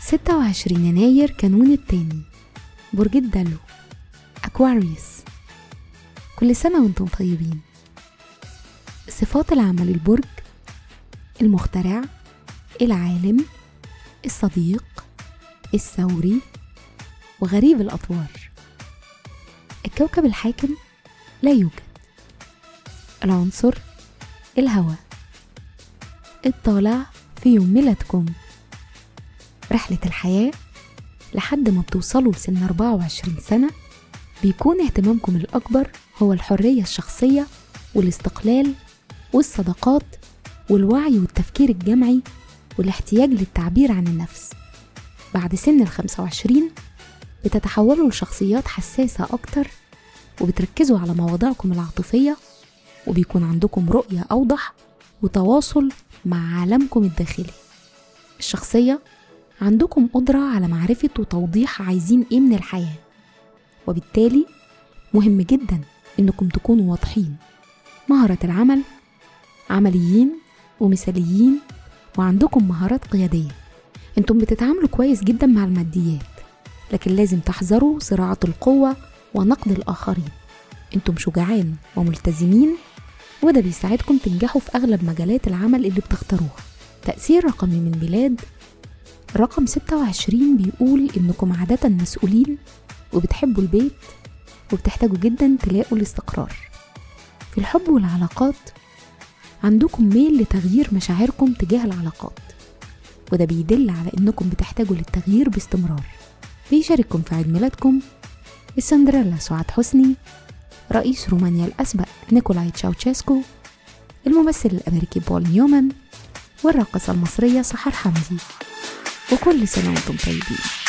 ستة وعشرين يناير كانون التاني. برج الدلو. أكواريوس كل سنة وأنتم طيبين. صفات العمل البرج. المخترع. العالم. الصديق. الثوري. وغريب الأطوار. الكوكب الحاكم. لا يوجد. العنصر الهواء. الطالع في يوم ميلادكم. رحلة الحياة لحد ما بتوصلوا لسن 24 سنة بيكون اهتمامكم الأكبر هو الحرية الشخصية والاستقلال والصداقات والوعي والتفكير الجمعي والاحتياج للتعبير عن النفس. بعد سن ال 25 بتتحولوا لشخصيات حساسة أكتر وبتركزوا على مواضيعكم العاطفية وبيكون عندكم رؤية أوضح وتواصل مع عالمكم الداخلي. الشخصية عندكم قدرة على معرفة وتوضيح عايزين إيه من الحياة. وبالتالي مهم جدا إنكم تكونوا واضحين. مهارة العمل عمليين ومثاليين وعندكم مهارات قيادية. أنتم بتتعاملوا كويس جدا مع الماديات لكن لازم تحذروا صراعة القوة ونقد الآخرين. أنتم شجعان وملتزمين وده بيساعدكم تنجحوا في أغلب مجالات العمل اللي بتختاروها. تأثير رقمي من ميلاد رقم 26 بيقول إنكم عادة مسؤولين وبتحبوا البيت وبتحتاجوا جدا تلاقوا الاستقرار. في الحب والعلاقات عندكم ميل لتغيير مشاعركم تجاه العلاقات وده بيدل على إنكم بتحتاجوا للتغيير باستمرار. بيشارككم في عيد ميلادكم السندريلا سعاد حسني رئيس رومانيا الأسبق نيكولاي تشاوتشيسكو الممثل الأمريكي بول نيومان والراقصة المصرية سحر حمدي. وكل سنة وأنتم طيبين.